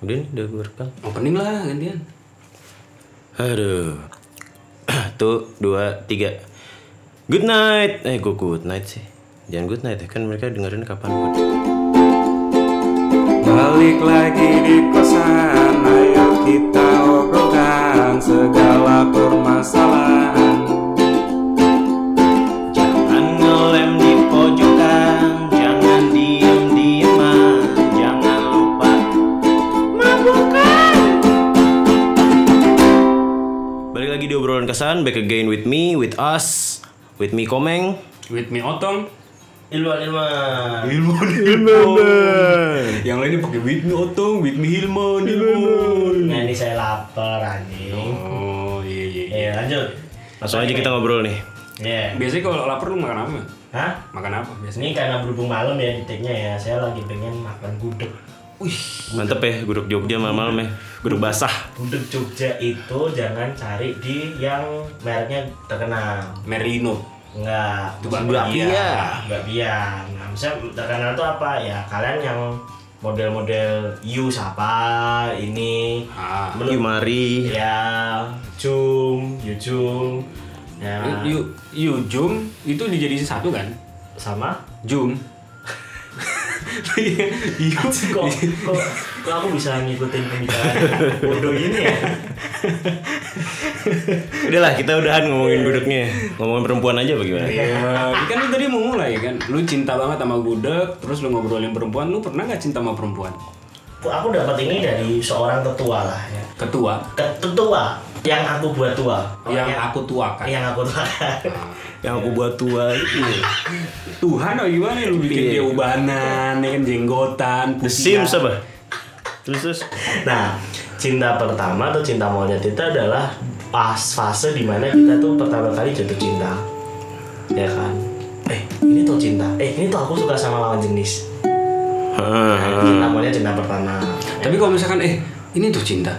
Udah nih, udah gue rekam. Opening lah gantian. Aduh. Tuh, dua, tiga. Good night. Eh, gue good night sih. Jangan good night ya, kan mereka dengerin kapan pun. Balik lagi di kosan Ayo kita obrolkan segala permasalahan Obrolan kesan, back again with me, with us, with me Komeng. With me Otong. Ilman Ilman. Yang lainnya pakai with me Otong, with me Hilman, Hilman. Nah ini saya lapar anjing. Oh iya iya. iya. Ya lanjut. Langsung aja kita ngobrol nih. Ya. Biasanya kalau lapar lu makan apa? Hah? Makan apa biasanya? Ini karena berhubung malam ya detiknya ya. Saya lagi pengen makan gudeg. Wih, Mantep ya, gudeg Jogja malam-malam ya. Gudeg basah. Gudeg Jogja itu jangan cari di yang mereknya terkenal. Merino. Enggak. Itu bukan bakpia. bakpia. Bakpia. Nah, misalnya terkenal itu apa ya? Kalian yang model-model You siapa ini Ah. Mari. ya Jum, Yujum ya Yu, yu Jum itu dijadiin satu kan? sama Jum. Yu. kok, kok, kok aku bisa ngikutin pembicaraan bodoh ini ya Udah lah, kita udahan ngomongin gudegnya. Ngomongin perempuan aja bagaimana? Ya, kan lu tadi mau mulai kan. Lu cinta banget sama gudeg, terus lu ngobrolin perempuan, lu pernah nggak cinta sama perempuan? Kok aku dapat ini dari seorang tetua lah ya Ketua ketua yang aku buat tua yang aku tuakan. yang aku tuakan Yang aku buat tua itu. Tuhan oh gimana lu bikin dia ubanan, ya kan jenggotan, The putihan. Sims apa? Terus terus. nah cinta pertama atau cinta monyet itu adalah pas fase di mana kita tuh pertama kali jatuh cinta ya kan eh ini tuh cinta eh ini tuh aku suka sama lawan jenis Nah, cinta monyet cinta pertama Tapi kalau misalkan eh ini tuh cinta.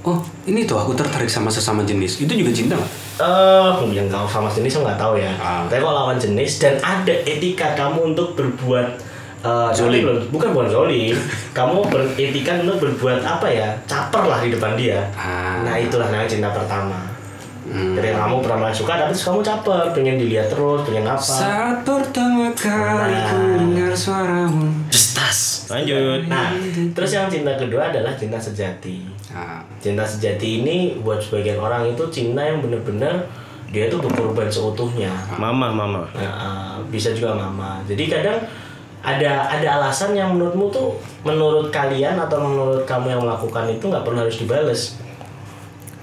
Oh, ini tuh aku tertarik sama sesama jenis. Itu juga cinta nggak? Eh, yang kalau sama jenis saya nggak tahu ya. Ah. Tapi kalau lawan jenis dan ada etika kamu untuk berbuat eh, Zolim. bukan bukan zolim. kamu beretika untuk berbuat apa ya? Caper lah di depan dia. Ah. Nah itulah namanya cinta pertama. Hmm. Jadi kamu pernah suka tapi terus kamu caper, pengen dilihat terus, pengen apa? Saat pertama kali ku dengar suaramu. Destas. Lanjut. Nah, terus yang cinta kedua adalah cinta sejati. Ah, Cinta sejati ini buat sebagian orang itu cinta yang benar-benar dia itu berkorban seutuhnya. Mama, mama. Nah, bisa juga mama. Jadi kadang ada ada alasan yang menurutmu tuh menurut kalian atau menurut kamu yang melakukan itu nggak perlu harus dibales.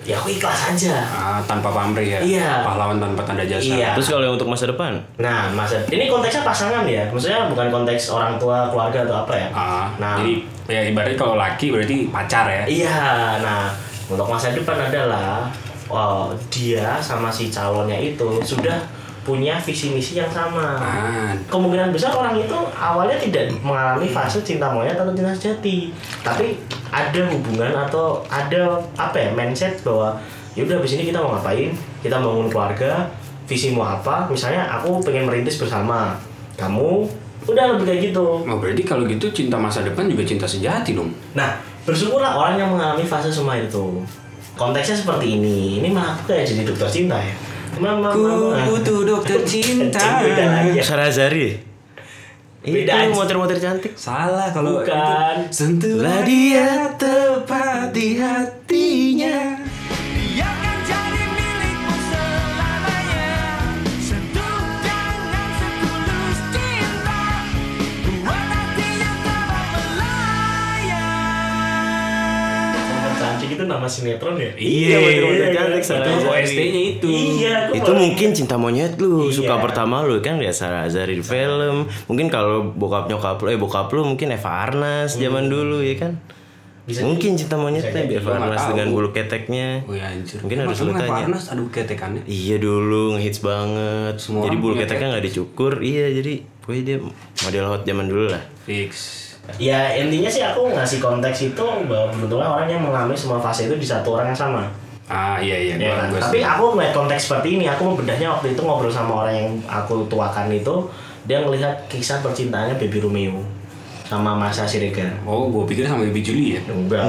Ya aku ikhlas aja. ah, tanpa pamrih ya. Iya. Pahlawan tanpa tanda jasa. Iya. Terus kalau yang untuk masa depan? Nah, masa ini konteksnya pasangan ya. Maksudnya bukan konteks orang tua, keluarga atau apa ya. Ah, Nah. jadi ya ibaratnya kalau laki berarti pacar ya. Iya, nah untuk masa depan adalah oh, dia sama si calonnya itu sudah punya visi misi yang sama. Ah, Kemungkinan besar orang itu awalnya tidak mengalami fase cinta monyet atau cinta sejati, tapi ada hubungan atau ada apa ya mindset bahwa ya udah habis ini kita mau ngapain, kita mau bangun keluarga, visi mau apa, misalnya aku pengen merintis bersama, kamu udah lebih kayak gitu. oh, berarti kalau gitu cinta masa depan juga cinta sejati dong. Nah, bersyukurlah orang yang mengalami fase semua itu. Konteksnya seperti ini. Ini mah aku kayak jadi dokter cinta ya. Mama, mama. dokter lagi ya. Sarazari. Beda Itu motor-motor cantik. Salah kalau Bukan. itu. Sentuhlah dia tepat di hatinya. Nama sinetron ya? Iya, motor-motor cantik, kan? Sarah Itu Azari. OST-nya itu. Iya. Itu mungkin cinta monyet lu, Iya. suka pertama lu kan ya Sarazari di film. Mungkin kalau bokap nyokap lu, eh bokap lu mungkin Eva Arnas zaman dulu ya kan. Bisa mungkin cinta monyetnya Bisa jadi, Eva Arnas dengan bulu keteknya. Oh ya anjir. Mungkin Emang- harus lu tanya. Parnas aduh ketekannya. Iya dulu ngehits banget. Semua jadi bulu keteknya nggak dicukur. Iya jadi pokoknya dia model hot zaman dulu lah. Fix. Ya intinya sih aku ngasih konteks itu bahwa beruntunglah orang yang mengalami semua fase itu di satu orang yang sama. Ah iya iya. Ya kan? gua Tapi aku melihat konteks seperti ini, aku membedahnya waktu itu ngobrol sama orang yang aku tuakan itu, dia ngelihat kisah percintaannya Baby Romeo. sama Masa Siregar. Oh, gue pikir sama Baby Julie ya. Enggak.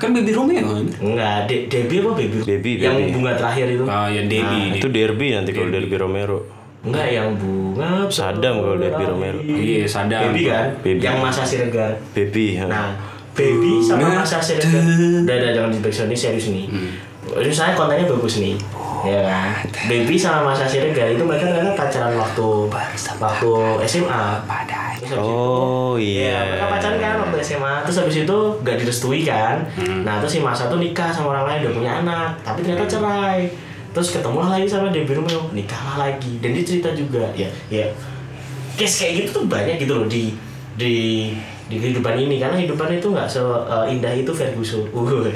Kan Baby Romeo kan? Enggak, De Debbie apa Baby? Baby, Yang Baby. bunga terakhir itu. Ah, ya Debbie. Itu derby nanti kalau derby Romero. Enggak, yang bunga. Sadam kalau Derby Romero. Iya, sadar. Baby kan? Baby. Yang Masa Siregar. Baby. ha. Nah, Baby sama Nggak Masa Siregar. Udah, udah, jangan di ini serius nih. Ini saya kontennya bagus nih. Ya kan? Baby sama Masa Siregar itu mereka ternyata pacaran waktu waktu SMA. Terus habis itu- Oh Iya, iya. mereka pacaran kan waktu SMA. Terus habis itu gak direstui kan. Nah, terus si Masa tuh nikah sama orang lain udah punya anak, tapi ternyata cerai. Terus ketemulah lagi sama Debbie Romeo, nikahlah lagi. Dan dia cerita juga, ya, ya. Case kayak gitu tuh banyak gitu loh di di di kehidupan ini karena hidupan itu nggak seindah itu Ferguson. Uh.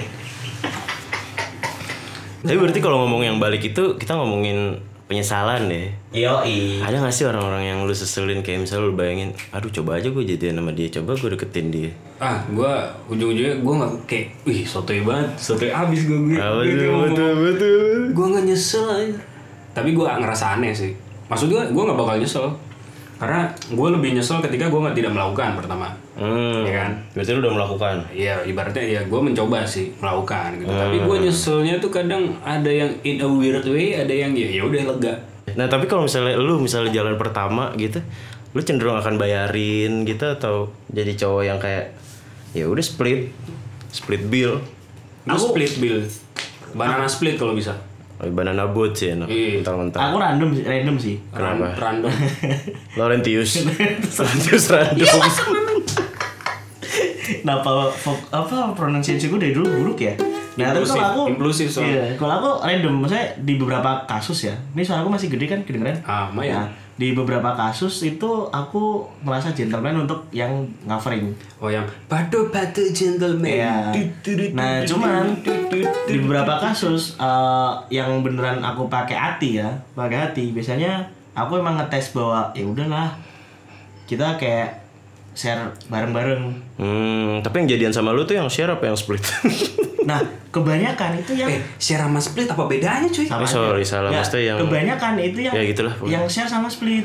Tapi berarti kalau ngomong yang balik itu kita ngomongin penyesalan deh. Yoi. Ada gak sih orang-orang yang lu seselin kayak misalnya lu bayangin, aduh coba aja gue jadian sama dia, coba gue deketin dia. Ah, gue ujung-ujungnya gue nggak kayak, wih sotoy banget, sotoy abis gue gue. Apa tuh, betul, betul. Gue nggak nyesel aja. Tapi gue ngerasa aneh sih. Maksud gue, gue nggak bakal nyesel. Karena gue lebih nyesel ketika gue nggak tidak melakukan pertama. Hmm, Iya kan? Berarti lu udah melakukan. Iya, ibaratnya ya gue mencoba sih melakukan gitu. Tapi gue nyeselnya tuh kadang ada yang in a weird way, ada yang ya ya udah lega. Nah tapi kalau misalnya lu misalnya jalan pertama gitu, lu cenderung akan bayarin gitu atau jadi cowok yang kayak ya udah split, split bill. Gue split bill, banana split kalau bisa. Oh, banana boat sih enak, Iya. mentang-mentang. Aku random sih- random sih. Kenapa? Ran- Random. Laurentius. Laurentius random. Kenapa fo- apa pronunciation gue dari dulu buruk ya? Nah, tapi Impulsif, kalau aku impulsif soalnya. Iya, kalau aku random, maksudnya di beberapa kasus ya. Ini suara aku masih gede kan, kedengeran? Ah, lumayan. Nah, di beberapa kasus itu aku merasa gentleman untuk yang ngavering. Oh yang batu batu gentleman. Iya. Nah, cuman di beberapa kasus eh, yang beneran aku pakai hati ya, pakai hati. Biasanya aku emang ngetes bahwa ya udahlah kita kayak share bareng-bareng. Hmm, tapi yang jadian sama lu tuh yang share apa yang split? Nah, kebanyakan itu yang Eh, share sama split apa bedanya cuy? Eh, sama sorry, aja. salah. Maksudnya yang- kebanyakan itu yang Ya, gitulah, pokoknya. yang share sama split.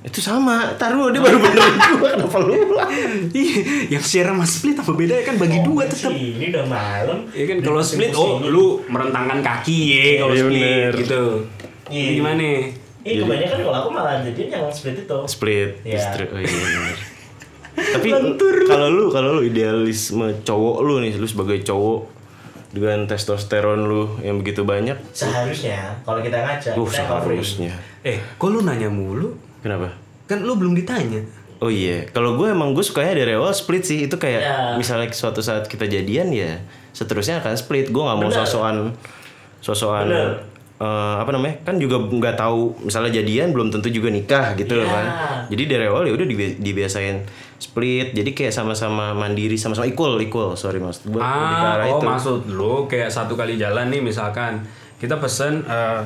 itu sama, taruh dia baru benerin gua kenapa lu ulang? Iya, yang share sama split apa bedanya kan bagi dua tetap. Ini udah malam. Ya kan kalau split oh lu merentangkan kaki ya kalau Iya, split bener. gitu. Iya. Ini Gimana? Eh, kebanyakan kalau aku malah jadinya yang split itu. Split, Iya. istri- oh iya bener. Tapi kalau lu kalau lu idealisme cowok lu nih, lu sebagai cowok dengan testosteron lu yang begitu banyak, Seharusnya kalau kita ngajak, uh kita covering. seharusnya. Eh, kok lu nanya mulu? Kenapa? Kan lu belum ditanya. Oh iya, kalau gue emang gue sukanya dari awal split sih. Itu kayak Ya. misalnya suatu saat kita jadian ya, seterusnya akan split. Gue nggak mau Bener. sosokan, sosokan Bener. eh, apa namanya? Kan juga nggak tahu misalnya jadian belum tentu juga nikah gitu loh Ya. kan. Jadi dari awal ya udah dibi- dibiasain split. Jadi kayak sama-sama mandiri, sama-sama equal, equal. Sorry mas, gue Ah, oh maksud lu kayak satu kali jalan nih misalkan kita pesen eh,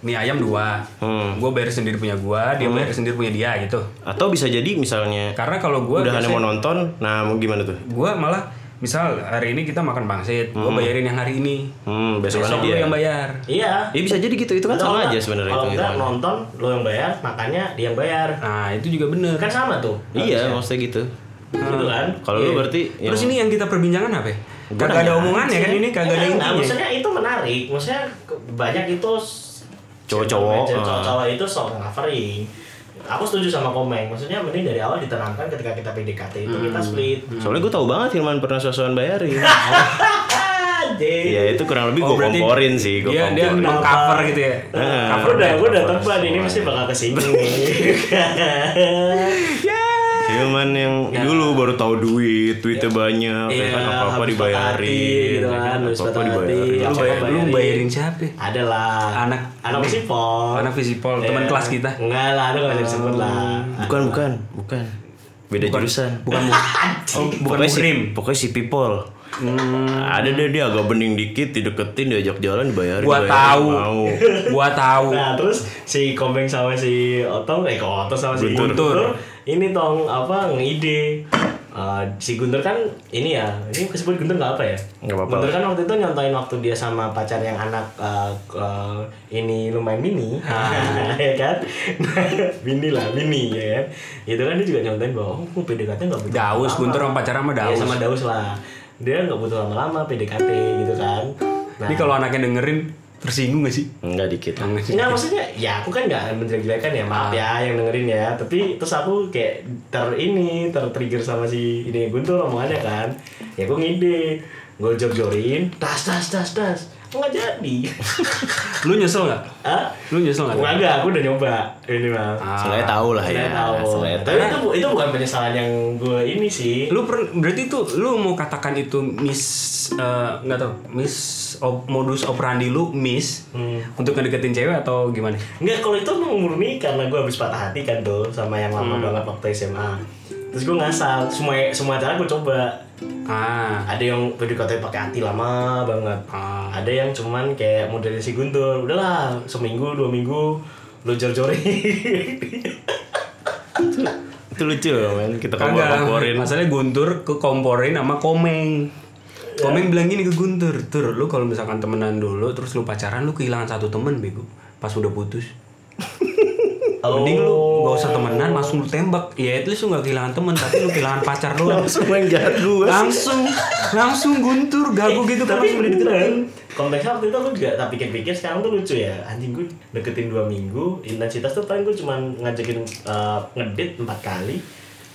mie ayam dua, Hmm. gue bayar sendiri punya gua, dia bayar sendiri punya dia gitu. Atau bisa jadi misalnya Karena kalau gue udah hanya mau nonton, nah mau gimana tuh? gue malah misal hari ini kita makan pangsit, gue bayarin yang hari ini, Hmm, besokannya besok dia. yang bayar. Iya. Ya bisa jadi gitu, itu kan sama aja sebenarnya Kalau itu. enggak nonton lo yang bayar, makanya dia yang bayar. Nah itu juga bener. Kan sama tuh. Iya, harusnya. maksudnya gitu. Gitu kan? Kalau lu berarti yang- Terus ini yang kita perbincangan apa? ya? Kagak ada nanya omongannya kan ini kagak ada Enggak, intinya. maksudnya itu menarik. Maksudnya banyak itu Cowok-cowok, ah. cowok-cowok itu sok ngavering. Aku setuju sama Komeng. Maksudnya mending dari awal ditanamkan ketika kita PDKT itu Hmm. kita split. Soalnya gue tahu banget Hilman pernah sosokan bayarin. Iya itu kurang lebih gue Oh, berarti komporin sih, gue Dia dia komporin. mengcover gitu ya. Heeh. Aku udah, aku udah Cover. tebak ini mesti bakal kesinggung nih. Hilman yang dulu baru tahu duit, duitnya banyak, ya Iya, kan apa apa habis dibayarin, patah hati gitu kan, habis apa apa patah hati. dibayarin. Lu, bayar, lu bayarin? siapa? Ada lah. Anak- anak visipol. Anak visipol, teman Iya. kelas kita. Enggak lah, itu nggak bisa disebut lah. Bukan bukan bukan, beda jurusan. Bukan oh, bukan pokoknya si, pokoknya si people. Ada deh dia agak bening dikit, dideketin, diajak jalan, dibayarin. Gua dibayarin, tahu. Mau. Gua tahu. Nah terus si Komeng sama si Otong, eh kok Otong sama si Guntur. Guntur, ini tong apa ngide eh, si Guntur kan ini ya ini kesebut Guntur nggak apa ya? Nggak apa-apa. Guntur kan waktu itu nyontain waktu dia sama pacar yang anak eh, eh, ini lumayan mini. Ya kan? Mini lah mini ya kan? Itu kan dia juga nyontain bahwa oh PDKT nggak butuh Daus. Guntur sama pacaran sama Iya, Daus. sama Daus lah. Dia nggak butuh lama-lama PDKT gitu kan? Nah, Ini kalau anaknya dengerin tersinggung gak sih? Enggak dikit. Enggak sih. Enggak maksudnya ya aku kan nggak menjelek-jelekan ya maaf ya yang dengerin ya tapi terus aku kayak ter ini tertrigger sama si ini Guntur omongannya kan ya aku ngide gue jor-jorin tas tas tas tas nggak jadi Lu nyesel gak? ah Lu nyesel gak? Enggak, enggak, aku udah nyoba ini mah. Ah. Seenggaknya tahu lah ya. Saya tahu. Tapi itu bu- itu bukan penyesalan yang gue ini sih. Lu per, berarti tuh lu mau katakan itu miss eh, nggak tahu miss op- modus operandi lu miss Hmm. untuk ngedeketin cewek atau gimana? Enggak, kalau itu murni karena gue habis patah hati kan tuh sama yang lama banget waktu SMA. Terus gue ngasal, semua semua cara gue coba. Ah, Ada yang PDKT pakai hati lama banget. Ah. Ada yang cuman kayak modelnya si Guntur. Udahlah, seminggu dua minggu lo jor-jorin. Itu lucu men, kita kompor-komporin. Masalahnya Guntur ke komporin sama Komeng. Komeng bilang gini ke Guntur, Tur, lu kalau misalkan temenan dulu, terus lu pacaran, lu kehilangan satu temen, bego. Pas udah putus. Mending lu gak usah temenan, langsung lu tembak. Ya least lu gak kehilangan temen, tapi lu kehilangan pacar doang. Langsung main jahat gue. langsung langsung guntur gagu gitu kan tapi beneran dideketin. konteksnya waktu itu aku juga tak pikir-pikir sekarang tuh lucu ya anjing gue deketin dua minggu intensitas tuh paling gue cuma ngajakin uh, ngedit empat kali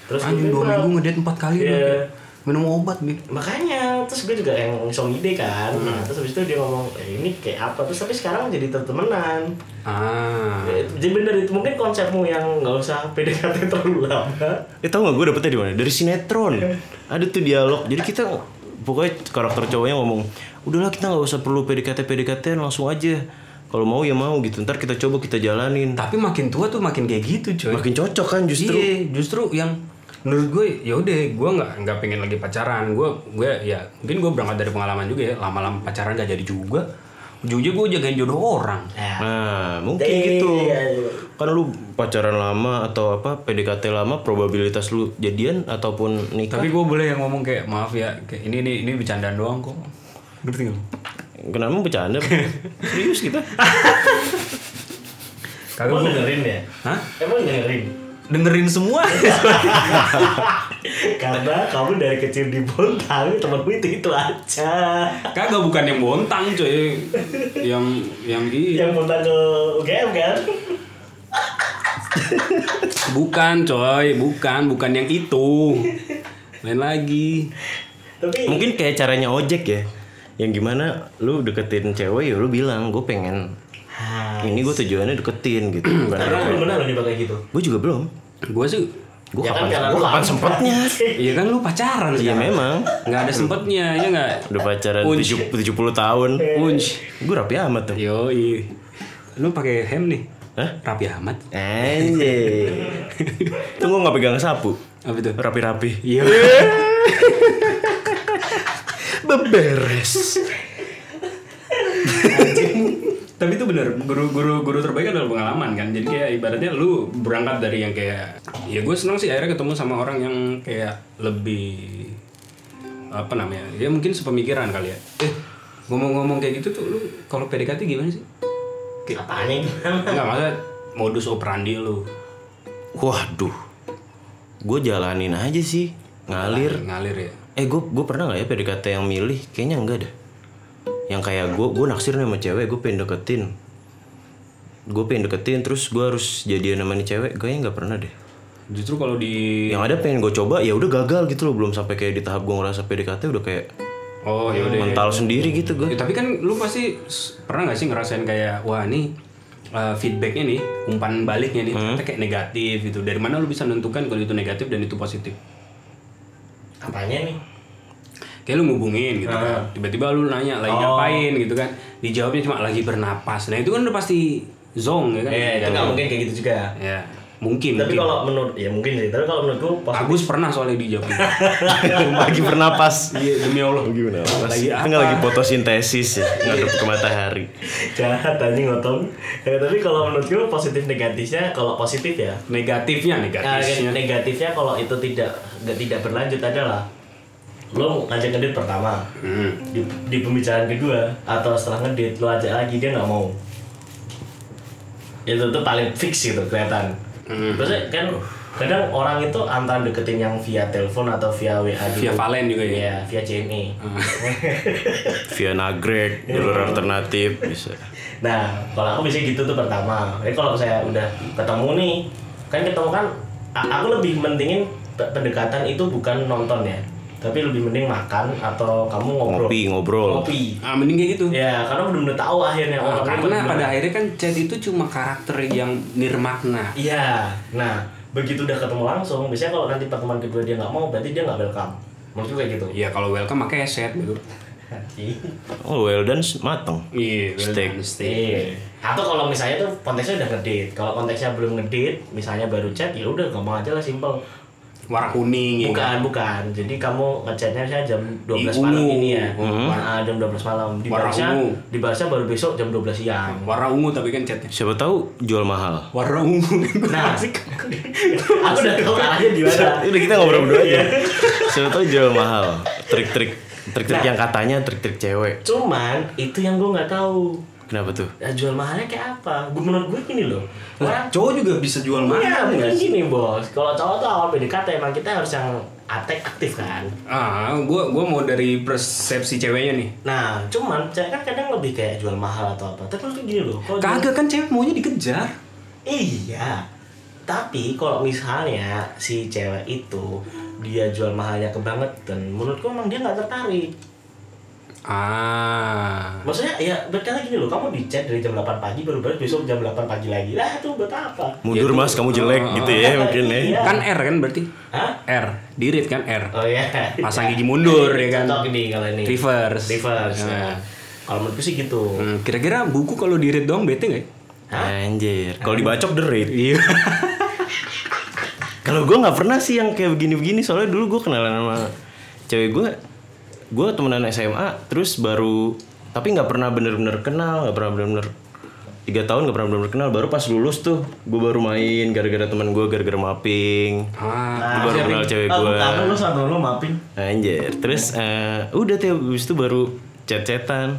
terus anjing dua minggu ngedate empat kali Iya. lu kayak minum obat nih makanya terus gue juga yang iseng ide kan nah terus habis itu dia ngomong eh, ini kayak apa terus tapi sekarang jadi temenan ah Ya, jadi bener itu mungkin konsepmu yang nggak usah PDKT terlalu lama Eh tau gak gue dapetnya di mana? Dari sinetron. Ada tuh dialog. Jadi kita pokoknya karakter cowoknya ngomong, udahlah kita nggak usah perlu PDKT PDKT langsung aja. Kalau mau ya mau gitu. Ntar kita coba kita jalanin. tapi makin tua tuh makin kayak gitu coy Makin cocok kan justru. iya justru yang menurut gue ya udah gue nggak nggak pengen lagi pacaran gue gue ya mungkin gue berangkat dari pengalaman juga ya lama-lama pacaran gak jadi juga ujung-ujungnya gue jagain jodoh orang ya Nah mungkin Iya, gitu. iya, iya. Kan lu pacaran lama atau apa PDKT lama probabilitas lu jadian ataupun nikah. tapi gue boleh yang ngomong kayak maaf ya kayak ini ini ini bercandaan doang kok ngerti nggak Kenapa bercanda? Serius kita? kagak gue dengerin ya Hah? emang dengerin dengerin semua. Karena kamu dari kecil di Bontang temanmu itu itu aja. Kagak bukan yang bontang coy yang yang i yang Bontang ke UGM kan? Bukan coy. Bukan bukan yang itu. Lain lagi. Tapi Mungkin kayak caranya ojek ya. Yang gimana lu deketin cewek ya lu bilang gue pengen Ah, ini gue tujuannya deketin gitu. Karena belum pernah lo nyoba kayak gitu Gue juga belum. gue sih Gue Ya kapan, kan, gua kapan sempetnya? Iya kan lu pacaran Iya memang. Nggak ada sempetnya, ya nggak? Udah pacaran. 70, 70 tahun. Unj. Gue rapi amat tuh. Yo, Lu pakai hem nih? Hah? Rapi amat. Anjir. Tuh gue gak pegang sapu. Apa itu? Rapi-rapi. Iya. Beberes. Tapi itu bener, guru-guru guru terbaik adalah pengalaman kan. Jadi kayak ibaratnya lu berangkat dari yang kayak ya gue senang sih akhirnya ketemu sama orang yang kayak lebih apa namanya? Ya mungkin sepemikiran kali ya. Eh, ngomong-ngomong kayak gitu tuh lu kalau PDKT gimana sih? Kayak apanya gimana enggak maksudnya modus operandi lu. Waduh. Gue jalanin aja sih. Ngalir. Ngalir ya. Eh gue gue pernah nggak ya PDKT yang milih? Kayaknya enggak dah. Yang kayak gue gue naksir nih sama cewek, gue pengen deketin. Gue pengen deketin terus gue harus jadian sama nih cewek, kayaknya nggak pernah deh. Justru kalau di Yang ada pengen gue coba ya udah gagal gitu loh, belum sampai kayak di tahap gue ngerasa PDKT udah kayak Oh ya udah. mental sendiri gitu gue. Ya, tapi kan lu pasti pernah nggak sih ngerasain kayak wah nih uh, feedbacknya nih umpan baliknya nih ternyata kayak negatif gitu. Dari mana lu bisa menentukan kalau itu negatif dan itu positif? apanya nih Kayak lu ngubungin gitu kan. Tiba-tiba lu nanya lagi ngapain gitu kan. Dijawabnya cuma lagi bernapas. Nah itu kan udah pasti zong ya kan. eh itu nggak mungkin kayak gitu juga Ya. Mungkin. Tapi mungkin. kalau menurut ya mungkin sih. Tapi kalau menurutku positif Agus pernah soalnya dijawab. lagi bernapas Iya demi Allah. lagi bernapas Lagi itu apa? nggak lagi fotosintesis ya ngadep ke matahari jahat anjing ngotong. Ya, tapi kalau menurutku positif negatifnya kalau positif ya. Negatifnya, Nah, negatifnya. negatifnya kalau itu tidak nggak tidak berlanjut adalah lo ngajak ngedit pertama Hmm. di, di pembicaraan kedua atau setelah ngedit lo ajak lagi dia nggak mau itu tuh paling fix gitu kelihatan Hmm. terus kan kadang orang itu antara deketin yang via telepon atau via WA Via. Valen juga ya. Iya, via CME. via nagrek jalur alternatif bisa Nah, kalau aku biasanya gitu tuh pertama. Jadi kalau saya udah ketemu nih, kan ketemu kan, aku lebih mentingin pe- pendekatan itu bukan nonton ya, tapi lebih mending makan atau kamu ngobrol. ngopi ngobrol Ngopi. Ah, mending kayak gitu. Ya, karena benar-benar tahu akhirnya Nah, karena bener-bener. pada akhirnya kan chat itu cuma karakter yang nirmakna. Iya. Nah, begitu udah ketemu langsung, biasanya kalau nanti pertemuan kedua dia nggak mau, berarti dia nggak welcome. Maksudku kayak gitu. Iya kalau welcome makanya set gitu. oh well done mateng Iya, Steak. welcome, steak. Iya. Atau kalau misalnya tuh konteksnya udah ngedit, kalau konteksnya belum ngedit, misalnya baru chat, ya udah gampang aja lah simple. Warna kuning ya. Bukan, bukan. Jadi kamu ngechatnya saya jam 12 Di malam ungu. ini ya. Hmm. Warna jam 12 malam. Warna Dibalasnya, ungu. dibalasnya baru besok jam 12 siang. Warna ungu tapi kan chatnya. siapa tahu jual mahal Warna ungu. Nah, aku udah tahu arahnya di mana. udah kita ngobrol berdua aja Iya. siapa tahu jual mahal trik-trik trik-trik yang katanya trik-trik cewek Cuman itu yang gue nggak tahu. Kenapa tuh Ya, jual mahalnya kayak apa? Gue menurut gue gini loh. Orang Cowok juga bisa jual Iya, mahal mungkin nggak sih? gini bos. Kalau cowok tuh awal PDKT emang kita harus yang atek aktif kan. Ah, gua gua mau dari persepsi ceweknya nih. Nah, cuman cewek kan kadang lebih kayak jual mahal atau apa. Tapi tuh gini loh. kalau jual- Kagak kan cewek maunya dikejar. Iya. Tapi kalau misalnya si cewek itu dia jual mahalnya kebangetan, menurutku emang dia nggak tertarik. Ah. Maksudnya ya berkali gini loh, kamu di chat dari jam 8 pagi baru baru besok jam 8 pagi lagi. Lah itu buat apa? mundur Itu- mas kamu jelek gitu ya mungkin ya Iya. Kan R kan berarti? Hah? R. Dirit kan R. Oh iya. Pasang gigi mundur ya kan. Cocok ini kalau ini. Reverse. Reverse. Nah. Nah. Kalau menurutku sih gitu. Hmm, kira-kira buku kalau dirit doang bete nggak? ya? Anjir, kalau dibacok rate. Iya. kalau gue nggak pernah sih yang kayak begini-begini soalnya dulu gue kenalan sama cewek gue, gue temenan SMA, terus baru tapi nggak pernah bener-bener kenal, nggak pernah bener-bener tiga tahun nggak pernah bener-bener kenal, baru pas lulus tuh gue baru main gara-gara teman gue gara-gara mapping. Ah, Gue baru kenal cewek gue. kangen lu sama lu mapping. Anjir, terus eh, udah tuh habis itu baru chat-chatan.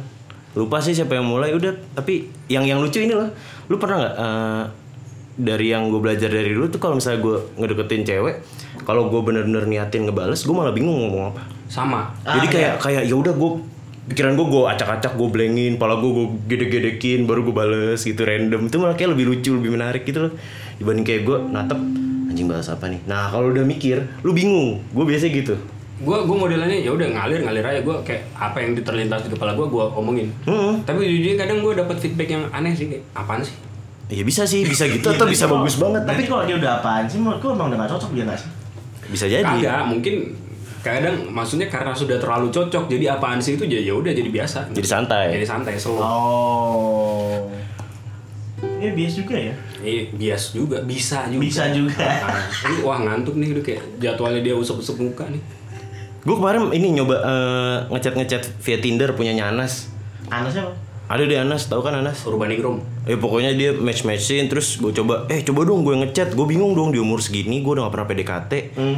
Lupa sih siapa yang mulai udah, tapi yang yang lucu ini loh. Lu pernah nggak eh, dari yang gue belajar dari dulu tuh kalau misalnya gue ngedeketin cewek, kalau gue bener-bener niatin ngebales, gue malah bingung ngomong apa. Sama. Ah, Jadi kayak iya. kayak ya udah gue pikiran gue gue acak-acak gue blengin, pala gue gue gede-gedekin, baru gue bales gitu random. Itu malah kayak lebih lucu, lebih menarik gitu loh. Dibanding kayak gue natep anjing balas apa nih. Nah kalau udah mikir, lu bingung. Gue biasa gitu. Gua gua modelannya ya udah ngalir ngalir aja gua kayak apa yang terlintas di kepala gua gua omongin. Hmm. Tapi jujur kadang gua dapat feedback yang aneh sih kayak apaan sih? Ya bisa sih, bisa gitu atau bisa bagus banget. Tapi kalau dia udah apaan sih menurutku emang udah gak cocok dia gak sih? bisa jadi. Kagak, mungkin kadang maksudnya karena sudah terlalu cocok jadi apaan sih itu ya ya udah jadi biasa. Jadi santai. Jadi santai slow. Oh. Ini bias juga ya? Iya, bias juga, bisa juga. Bisa juga. Nah, ini wah ngantuk nih udah kayak jadwalnya dia usap-usap muka nih. Gue kemarin ini nyoba eh, ngechat-ngechat via Tinder punyanya Anas. Anas siapa? Ada deh Anas, tahu kan Anas? Urbanigrum. Eh pokoknya dia match-matchin terus gue coba eh coba dong gue ngechat gue bingung dong di umur segini gue udah gak pernah PDKT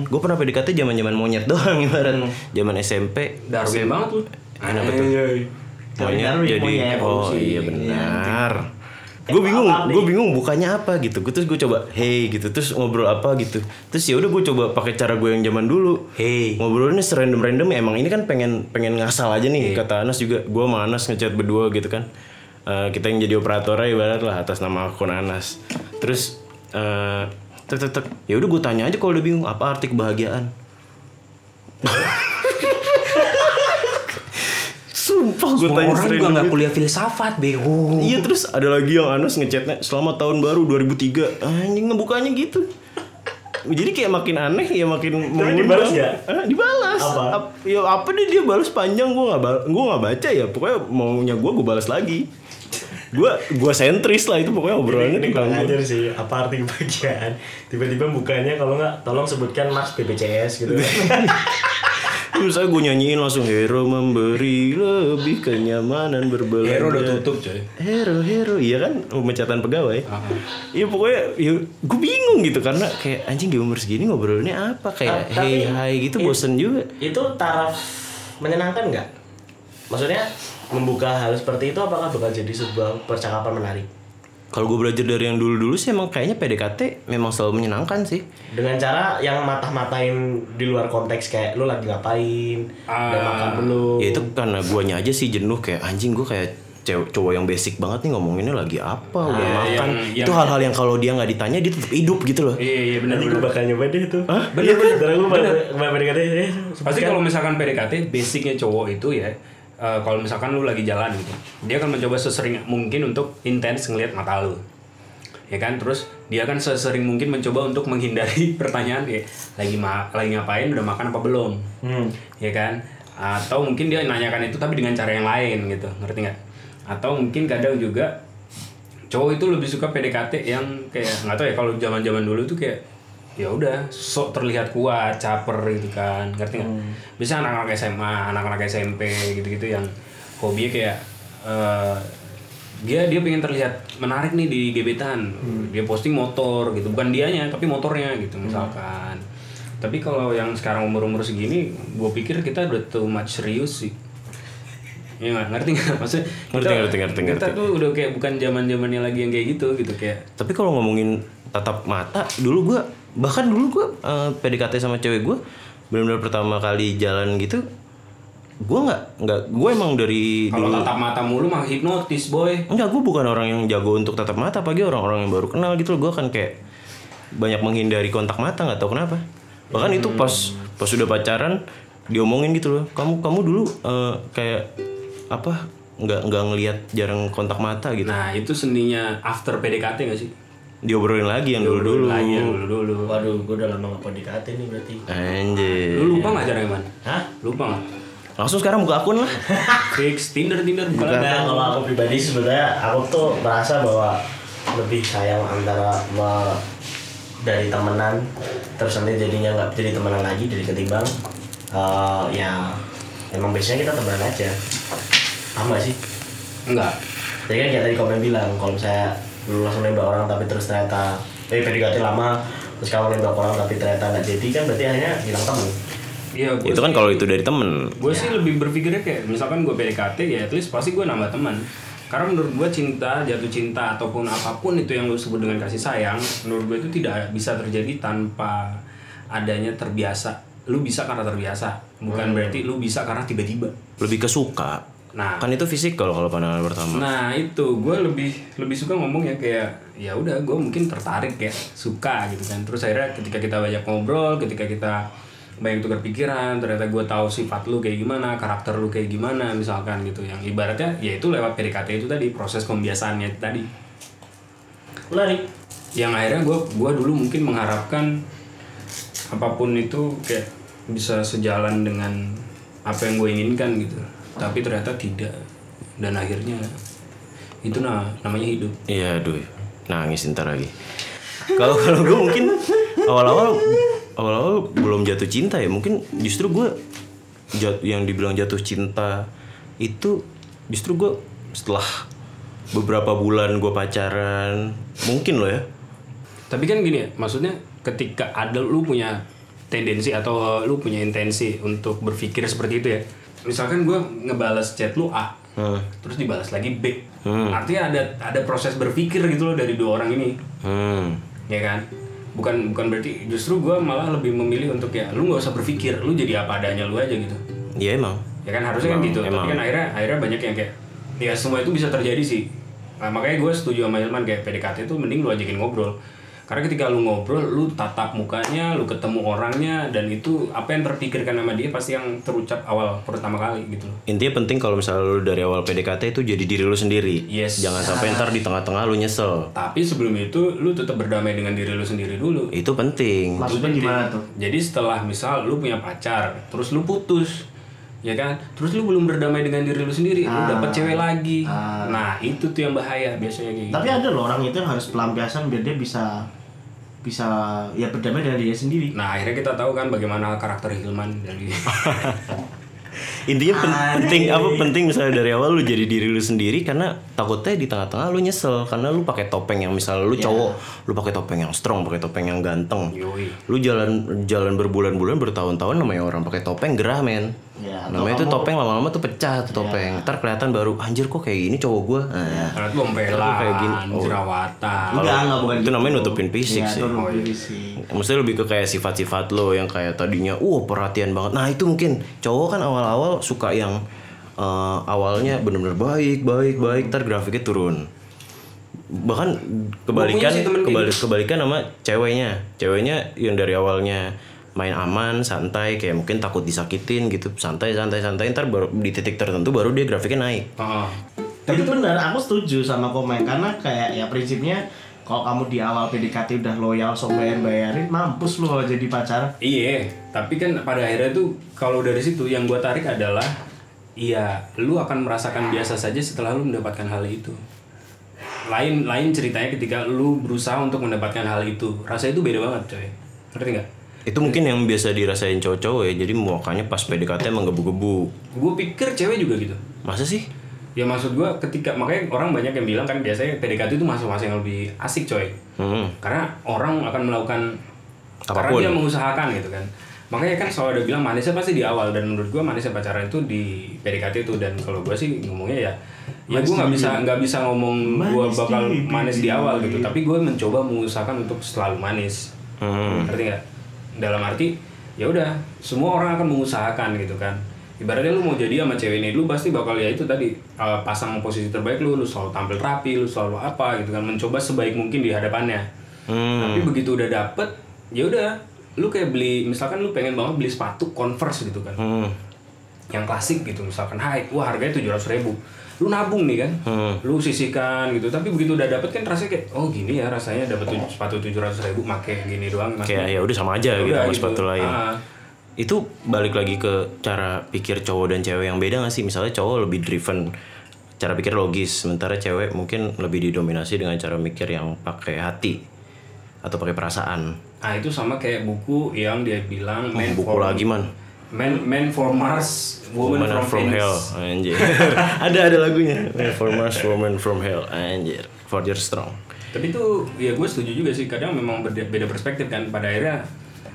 gue pernah PDKT zaman zaman monyet doang ibarat zaman SMP Darwin banget lu. Kenapa tuh? monyet Darwin, jadi monyet. oh iya benar Eh, gue bingung gue bingung bukannya apa gitu. Gue terus gue coba hey gitu terus ngobrol apa gitu. Terus ya udah gue coba pakai cara gue yang zaman dulu. Hey. ngobrolnya serandom random emang ini kan pengen pengen ngasal aja nih kata Anas juga. Gue sama Anas ngechat berdua gitu kan. Eh, kita yang jadi operatornya ibarat lah atas nama akun Anas. Terus eh tek tek tek. Ya udah gue tanya aja kalau udah bingung apa arti kebahagiaan Sumpah gue tanya orang juga itu. kuliah filsafat bego. Iya terus ada lagi yang Anas ngechatnya selamat tahun baru 2003 Anjing ngebukanya gitu jadi kayak makin aneh ya makin mengundang. dibalas? Eh, dibalas Apa? Ap- ya apa deh dia balas panjang gue nggak bal- gue nggak baca ya pokoknya maunya gue gue balas lagi Gua gua sentris lah itu pokoknya obrolannya ini tentang kurang gua. ajar sih apa arti kebahagiaan tiba-tiba bukanya kalau nggak tolong sebutkan mas BPJS gitu Terus saya gue nyanyiin langsung hero memberi lebih kenyamanan berbelanja. Hero udah tutup coy. Hero, hero, iya kan pemecatan pegawai. Ah. Iya pokoknya, ya, gue bingung gitu karena kayak anjing di umur segini ngobrolnya apa kayak Ah, hey hai gitu it- bosen juga. itu taraf menyenangkan nggak maksudnya membuka hal seperti itu apakah bakal jadi sebuah percakapan menarik Kalau gue belajar dari yang dulu-dulu sih emang kayaknya PDKT memang selalu menyenangkan sih. dengan cara yang matah-matain di luar konteks kayak lu lagi ngapain udah Ah. makan belum? Ya itu karena guanya aja sih jenuh kayak anjing gue kayak cewek cowok yang basic banget nih ngomonginnya lagi apa? Udah Ah, makan. yang- itu yang- hal-hal yang kalau dia nggak ditanya dia tetap hidup gitu loh. Iya iya benar nanti gue benar. bakal nyoba deh itu. Hah? bener bener. Ntar gue bakal bakal PDKT Pasti kalau misalkan PDKT basicnya cowok itu ya eh, kalau misalkan lu lagi jalan gitu, dia akan mencoba sesering mungkin untuk intens ngelihat mata lu. Ya kan? Terus dia akan sesering mungkin mencoba untuk menghindari pertanyaan kayak lagi ma lagi ngapain, udah makan apa belum? hmm. Ya kan? Atau mungkin dia nanyakan itu tapi dengan cara yang lain gitu, ngerti nggak? Atau mungkin kadang juga cowok itu lebih suka PDKT yang kayak nggak tahu ya kalau zaman-zaman dulu tuh kayak ya udah sok terlihat kuat caper gitu kan ngerti nggak? Bisa anak-anak SMA anak-anak SMP gitu-gitu yang hobinya kayak eh, dia dia pengen terlihat menarik nih di gebetan. Dia posting motor gitu bukan dianya tapi motornya gitu misalkan. Tapi kalau yang sekarang umur-umur segini gue pikir kita udah too much serius sih. Iya nggak? Ngerti nggak? Maksudnya Ngerti, kita, ngerti, ngerti, kita ngerti. tuh udah kayak bukan zaman zamannya lagi yang kayak gitu gitu kayak Tapi kalau ngomongin tatap mata, dulu gua bahkan dulu gua eh, PDKT sama cewek gua benar-benar pertama kali jalan gitu, gua nggak nggak gua emang dari kalau dulu tatap mata mulu mah hipnotis boy enggak gua bukan orang yang jago untuk tatap mata, pagi orang-orang yang baru kenal gitu loh, gua kan kayak banyak menghindari kontak mata nggak tahu kenapa. Bahkan itu pas pas sudah pacaran diomongin gitu loh, kamu kamu dulu eh, kayak apa nggak nggak ngelihat jarang kontak mata gitu. nah itu seninya after PDKT gak sih Diobrolin lagi yang dulu-dulu. lagi yang dulu dulu waduh gue udah lama gak PDKT nih berarti. Anjir. lu lupa nggak cara gimana hah? Lupa nggak Langsung sekarang buka akun lah. fix Tinder Tinder. Bukan Nah, kalau aku pribadi sebenarnya aku tuh merasa bahwa lebih sayang antara me- dari temenan terus nanti jadinya nggak jadi temenan lagi jadi ketimbang eh, ya emang biasanya kita temenan aja. Sama sih? Enggak jadi kan kayak tadi komen bilang kalau saya dulu langsung nembak orang tapi terus ternyata eh PDKT lama terus kamu nembak orang tapi ternyata nggak jadi kan berarti akhirnya hilang temen. Iya Itu kan kalau itu dari temen. gue sih lebih berpikirnya kayak misalkan gue PDKT ya at least pasti gue nambah teman karena menurut gue cinta jatuh cinta ataupun apa pun itu yang lu sebut dengan kasih sayang menurut gue itu tidak bisa terjadi tanpa adanya terbiasa. Lu bisa karena terbiasa bukan berarti lu bisa karena tiba-tiba. Lebih ke suka. Nah. Kan itu fisikal kalau pandangan pertama. Nah itu. Gue lebih lebih suka ngomong ya kayak ya udah gue mungkin tertarik ya suka gitu kan. Terus akhirnya ketika kita banyak ngobrol ketika kita banyak tukar pikiran ternyata gue tahu sifat lu kayak gimana karakter lu kayak gimana misalkan gitu. Yang ibaratnya ya itu lewat PDKT itu tadi proses pembiasaannya itu tadi. Lari yang akhirnya gue gua dulu mungkin mengharapkan apa pun itu kayak bisa sejalan dengan apa yang gue inginkan gitu tapi ternyata tidak dan akhirnya itu nah namanya hidup Iya, aduh. Nangis ntar lagi. Kalau kalau gue mungkin awal-awal awal-awal belum jatuh cinta ya. Mungkin justru gue jat, yang dibilang jatuh cinta itu justru gue setelah beberapa bulan gue pacaran mungkin loh ya tapi kan gini ya maksudnya ketika ada lu punya tendensi atau lu punya intensi untuk berpikir seperti itu ya misalkan gue ngebales chat lu A Hmm. terus dibalas lagi B. Artinya ada ada proses berpikir gitu loh dari dua orang ini. Hmm. ya kan? Bukan bukan berarti justru gue malah lebih memilih untuk ya lu nggak usah berpikir lu jadi apa adanya lu aja gitu. Ya emang. Ya kan? Harusnya kan Emang, gitu. Tapi emang. kan akhirnya akhirnya banyak yang kayak ya semua itu bisa terjadi sih. Nah, makanya gue setuju sama Ilman kayak PDKT itu mending lu ajakin ngobrol karena ketika lu ngobrol lu tatap mukanya lu ketemu orangnya dan itu apa yang terpikirkan sama dia pasti yang terucap awal pertama kali gitu loh. Intinya penting kalau misalnya lu dari awal PDKT itu jadi diri lu sendiri. Yes. jangan sampai ntar di tengah-tengah lu nyesel. Tapi sebelum itu lu tetap berdamai dengan diri lu sendiri dulu. Itu penting. Maksudnya gimana tuh? Jadi setelah misal lu punya pacar, terus lu putus, ya kan? Terus lu belum berdamai dengan diri lu sendiri lu Ah. dapat cewek lagi. Ah. nah itu tuh yang bahaya biasanya kayak gitu. Tapi ada loh orang itu yang harus pelampiasan biar dia bisa bisa ya berdamai dengan dirinya sendiri. nah akhirnya kita tahu kan bagaimana karakter Hilman dari intinya penting apa penting misalnya dari awal lu jadi diri lu sendiri karena takutnya di tengah-tengah lu nyesel karena lu pakai topeng yang misalnya lu Iya. cowok lu pakai topeng yang strong pakai topeng yang ganteng Yoi. lu jalan jalan berbulan-bulan bertahun-tahun namanya orang pakai topeng gerah men Ya, atau namanya itu kamu- topeng lama-lama tuh pecah tuh topeng ntar kelihatan baru anjir kok kayak gini cowok gua nah, tuh Kayak gini. Oh. jerawatan. Enggak, enggak bukan itu gitu. namanya nutupin fisik Iya, sih. itu nutupin fisik. Maksudnya lebih ke kayak sifat-sifat lo yang kayak tadinya, uh perhatian banget. Nah itu mungkin cowok kan awal-awal suka yang eh, awalnya bener-bener baik, baik, baik, ntar grafiknya turun. Bahkan kebalikan, kebalik, kebalikan sama ceweknya. Ceweknya yang dari awalnya main aman, santai, kayak mungkin takut disakitin gitu, santai, santai, santai. Ntar baru di titik tertentu baru dia grafiknya naik. Heeh. Tapi benar, aku setuju sama komen karena kayak ya prinsipnya kalau kamu di awal PDKT udah loyal sok bayar bayarin mampus lu kalau jadi pacar. Iya, tapi kan pada akhirnya tuh kalau dari situ yang gua tarik adalah iya, lu akan merasakan biasa saja setelah lu mendapatkan hal itu. Lain lain ceritanya ketika lu berusaha untuk mendapatkan hal itu. Rasanya itu beda banget, coy. Ngerti nggak? Itu mungkin yang biasa dirasain cowok-cowok ya, jadi mukanya pas PDKT emang gebu-gebu. Gue pikir cewek juga gitu. Masa sih? Ya maksud gua ketika makanya orang banyak yang bilang kan biasanya PDKT itu masa-masa yang lebih asik, coy. Hmm. Karena orang akan melakukan karena Apa pun. dia mengusahakan gitu kan makanya kan selalu ada bilang manisnya pasti di awal dan menurut gua manisnya pacaran itu di PDKT itu dan kalau gua sih ngomongnya ya ya gua nggak bisa nggak bisa ngomong gua Manis bakal di manis di awal gitu tapi gua mencoba mengusahakan untuk selalu manis Hmm. ngerti nggak dalam arti ya udah semua orang akan mengusahakan gitu kan ibaratnya lu mau jadi sama cewek ini lu pasti bakal ya itu tadi uh, pasang posisi terbaik lu lu selalu tampil rapi lu selalu apa gitu kan mencoba sebaik mungkin di hadapannya Hmm. tapi begitu udah dapet ya udah lu kayak beli misalkan lu pengen banget beli sepatu converse gitu kan Hmm. yang klasik gitu misalkan high wah harganya tujuh ratus ribu lu nabung nih kan Hmm. lu sisihkan gitu tapi begitu udah dapet kan rasanya kayak oh gini ya rasanya dapet tuj- sepatu tujuh ratus ribu make gini doang Kayak ya udah sama aja gitu Udah sama gitu. sepatu lain. Ah. Itu balik lagi ke cara pikir cowok dan cewek yang beda gak sih? Misalnya cowok lebih driven cara pikir logis, sementara cewek mungkin lebih didominasi dengan cara mikir yang pakai hati atau pakai perasaan. Nah itu sama kayak buku yang dia bilang Oh, buku for lagi man. Man, Man for Mars, Woman, Woman from, from, Venus. Hell, anjir. ada ada lagunya. Man for Mars, Woman from Hell, anjir. For your strong. Tapi itu ya gue setuju juga sih kadang memang beda, beda perspektif kan pada akhirnya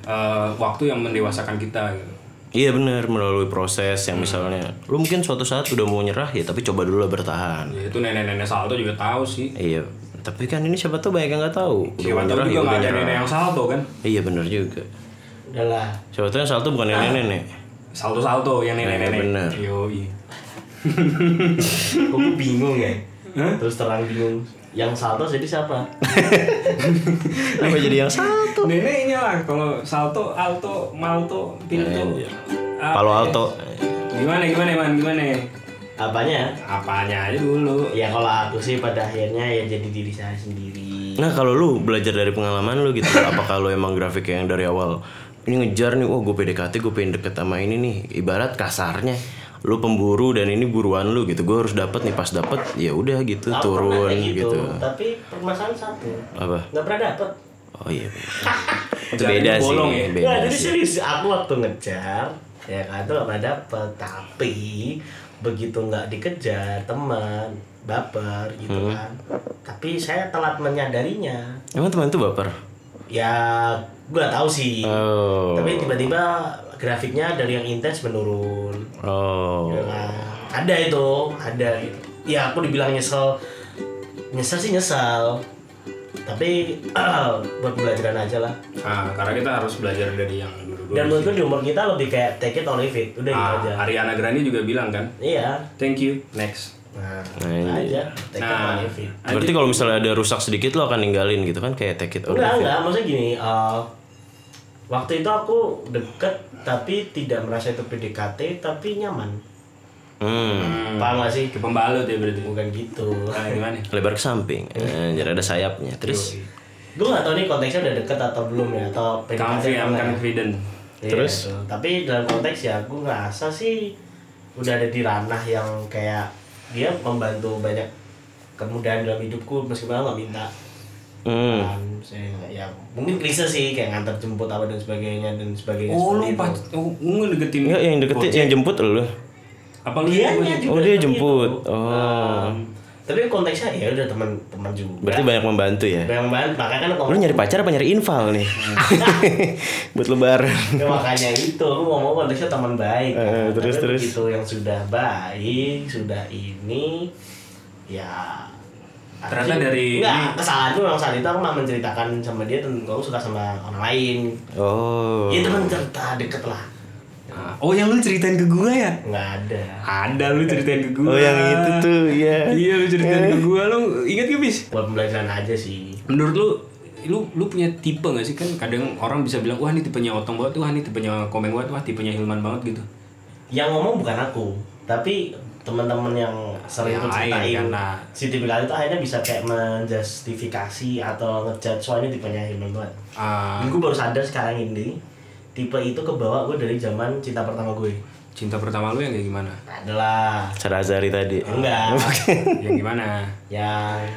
eh, waktu yang mendewasakan kita gitu. Iya bener melalui proses yang misalnya lu mungkin suatu saat udah mau nyerah ya tapi coba dulu lah bertahan. Ya itu nenek-nenek salto juga tahu sih. Iya, tapi kan ini siapa tahu banyak yang nggak tahu. Udah Siapa mau tahu nyerah juga ya nggak ada nyerah. nenek yang salto kan. Iya bener juga. Udahlah. Siapa tahu yang salto bukan nenek-nenek. Salto-salto yang nenek-nenek. bener. Yoi. Aku bingung ya. Terus terang bingung. Yang salto jadi siapa? Apa jadi yang salto? Neneknya lah kalau salto, alto, malto, pintu. Apa Palo ya? Alto. Gimana gimana man gimana? Apanya? Apanya aja dulu. Ya kalau aku sih pada akhirnya ya jadi diri saya sendiri. Nah kalau lu belajar dari pengalaman lu gitu, apakah lu emang grafik yang dari awal ini ngejar nih, wah gue PDKT gue pengen deket sama ini nih, ibarat kasarnya lu pemburu dan ini buruan lu gitu, gue harus dapet nih pas dapet ya udah gitu Aku turun kayak gitu. Tapi permasalahan satu. Apa? Nggak pernah dapet. Oh iya. Itu beda sih, bolong ya? beda Nah, jadi sih. serius aku waktu ngejar ya kan tuh gak pernah dapet tapi begitu nggak dikejar teman baper gitu Hmm. kan tapi saya telat menyadarinya Emang teman itu baper? Ya gue gak tahu sih Oh. tapi tiba-tiba grafiknya dari yang intens menurun Oh. Ya kan? ada itu ada gitu. ya aku dibilang nyesel nyesel sih nyesel tapi buat pembelajaran aja lah Nah, karena kita harus belajar dari yang dulu-dulu. dan sih. menurutku di umur kita lebih kayak take it or leave it udah gitu Ah, aja Ariana Grande juga bilang kan, iya thank you, next. Nah, Nah, aja take it Nah, it Berarti kalau misalnya ada rusak sedikit lo akan ninggalin gitu kan kayak take it or enggak leave it. enggak maksudnya gini uh, waktu itu aku deket tapi tidak merasa itu PDKT tapi nyaman Hmm. paham gak sih Ke pembalut ya berarti. bukan gitu Nah, gimana? Lebar ke samping. Anjir ada sayapnya. Terus gue gak tau nih konteksnya udah deket atau belum ya atau PDKT I'm apa ya. confident. Iya, Terus? gitu. tapi dalam konteks ya gue ngerasa sih udah ada di ranah yang kayak dia membantu banyak kemudahan dalam hidupku meskipun aku nggak minta Hmm. kan saya ya mungkin klise sih kayak ngantar jemput apa dan sebagainya dan sebagainya Oh seperti lu pas oh, deketin Enggak yang deketin yang jemput lu. apa lu juga Oh, dia jemput. itu. Oh. Um, tapi konteksnya ya udah teman-teman juga Berarti banyak membantu ya. Banyak banget makanya kan Lu nyari pacar apa nyari infal nih? Buat lebaran. Ya, makanya itu aku ngomong konteksnya teman baik Eh, kan. terus, Tapi terus. begitu yang sudah baik sudah ini ya Ternyata dari enggak ini- kesalahanku memang saat itu aku malah menceritakan sama dia tentang aku suka sama orang lain Oh. ya teman cerita deket lah Oh yang lu ceritain ke gua ya? nggak ada. Ada lu ceritain ke gua. Oh yang itu tuh ya. Iya lu ceritain ke gua. Lu ingat gak bis? buat pembelajaran aja sih. Menurut lu lu lu punya tipe gak sih? Kan kadang orang bisa bilang wah ini tipenya otong banget wah ini tipenya komeng banget wah tipenya Hilman banget gitu. Yang ngomong bukan aku tapi teman-teman yang sering lain, ceritain. karena- si tipikal itu akhirnya bisa kayak menjustifikasi atau ngejudge wah ini tipenya Hilman banget. Ah, gue baru sadar sekarang ini tipe itu kebawa gue dari zaman cinta pertama gue. Cinta pertama lu yang kayak gimana? Adalah. Sarazari tadi. enggak. Yang gimana? Yang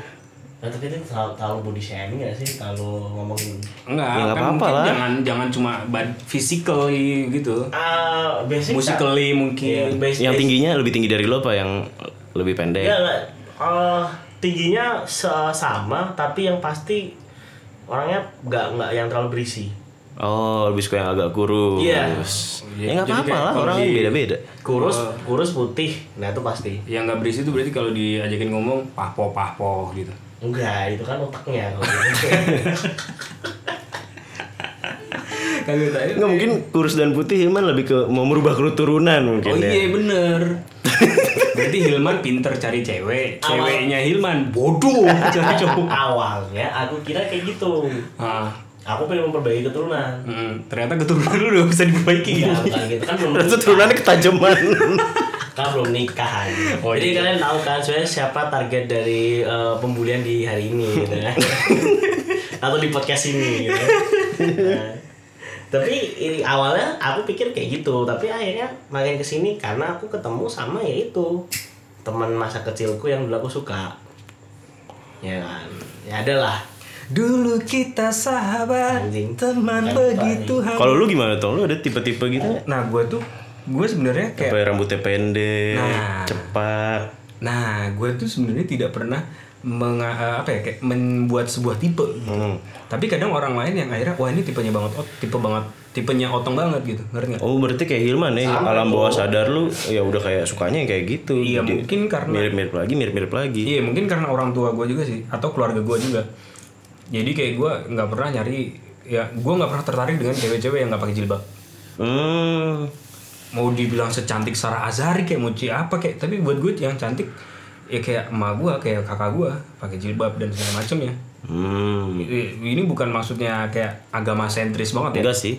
Nah, tapi itu terlalu, terlalu body shaming gak sih? Kalau ngomongin enggak Ya, nggak kan apa-apa mungkin lah. jangan jangan cuma bad physically gitu. Ah basic musically Iya, mungkin. Basic, Yang basic. tingginya lebih tinggi dari lo apa yang lebih pendek? Ya, enggak. Eh, tingginya sama tapi yang pasti orangnya nggak nggak yang terlalu berisi Oh, lebih suka yang agak kurus. Iya. Ya nggak apa-apa lah, kalau orang di- beda-beda. kurus kurus putih nah itu pasti yang nggak berisi itu berarti kalau diajakin ngomong pahpo pahpo gitu enggak itu kan otaknya kalau gitu. kagak tahu Nggak mungkin kurus dan putih Hilman lebih ke mau merubah keturunan mungkin oh ya. iya bener berarti Hilman pinter cari cewek ceweknya Hilman bodoh cari cowok awalnya aku kira kayak gitu ah aku pengen memperbaiki keturunan mm, ternyata keturunan lu udah bisa diperbaiki ya bukan gitu kan belum Terus turunannya ketajaman. kan belum nikah aja. Oh, Jadi iya. kalian tahu kan sebenarnya siapa target dari eh, pembulian di hari ini gitu kan. Atau di podcast ini gitu. Nah, tapi ini awalnya aku pikir kayak gitu, tapi akhirnya makin ke sini karena aku ketemu sama ya itu teman masa kecilku yang dulu aku suka. Ya kan, ya adalah dulu kita sahabat Anjing. teman Bukan begitu hangat Kalau lu gimana Tong? Lu ada tipe-tipe gitu nah gue tuh gue sebenarnya kayak Kayak rambutnya pendek, Nah. cepat. Nah, gue tuh sebenarnya tidak pernah menga- eh, apa ya kayak membuat sebuah tipe. gitu. Hmm. Tapi kadang orang lain yang akhirnya wah ini tipenya banget ot, tipe banget, tipenya otong banget gitu, ngerti? Oh berarti kayak Hilman nih Sama alam tuh. bawah sadar lu ya udah kayak sukanya kayak gitu. Iya, Jadi mungkin karena- mirip-mirip lagi, mirip-mirip lagi. Iya mungkin karena orang tua gue juga sih atau keluarga gue juga. Jadi kayak gue nggak pernah nyari ya gue nggak pernah tertarik dengan cewek-cewek yang nggak pakai jilbab. Hmm. Mau dibilang secantik Sarah Azhari kayak mau ci- apa kayak tapi buat gue yang cantik ya kayak emak gue kayak kakak gue pakai jilbab dan segala macamnya. Hmm. Ini bukan maksudnya kayak agama sentris banget ya Enggak sih.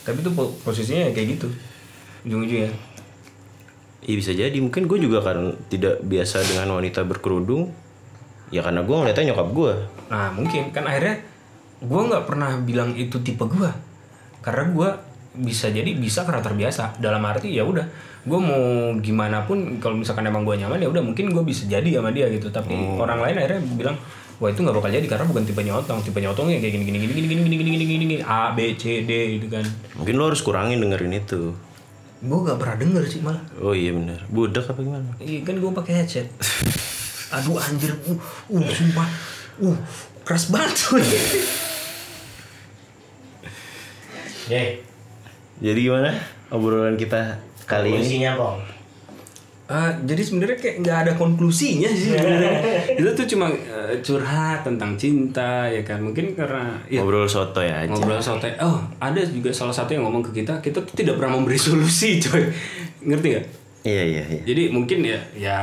tapi itu po- posisinya kayak gitu ujung-ujungnya Iya bisa jadi. Mungkin gue juga kan tidak biasa dengan wanita berkerudung. Ya karena gue ngeliatnya nyokap gue. nah mungkin kan akhirnya gue nggak pernah bilang itu tipe gue karena gue bisa jadi bisa karena terbiasa dalam arti ya udah gue mau gimana pun kalau misalkan emang gue nyaman ya udah mungkin gue bisa jadi sama dia gitu tapi orang lain akhirnya bilang wah itu nggak bakal jadi karena bukan tipenya otong tipenya otong ya kayak gini gini gini gini gini gini gini gini gini a b c d gitu kan Mungkin lo harus kurangin dengerin itu. gue nggak pernah denger sih malah Oh iya benar. Budak apa gimana? Iya kan gue pakai headset. Aduh anjir, uh, uh sumpah, uh keras banget. Ye, Jadi gimana obrolan kita kali ini? isinya kok. Ah, jadi sebenarnya kayak nggak ada konklusinya sih sebenarnya. Itu tuh cuma eh, curhat tentang cinta ya kan. Mungkin karena ya Ngobrol soto ya aja. ngobrol sote. Oh, ada juga salah satu yang ngomong ke kita, kita tuh tidak pernah memberi solusi, coy. Ngerti gak? Iya iya iya. Jadi mungkin ya ya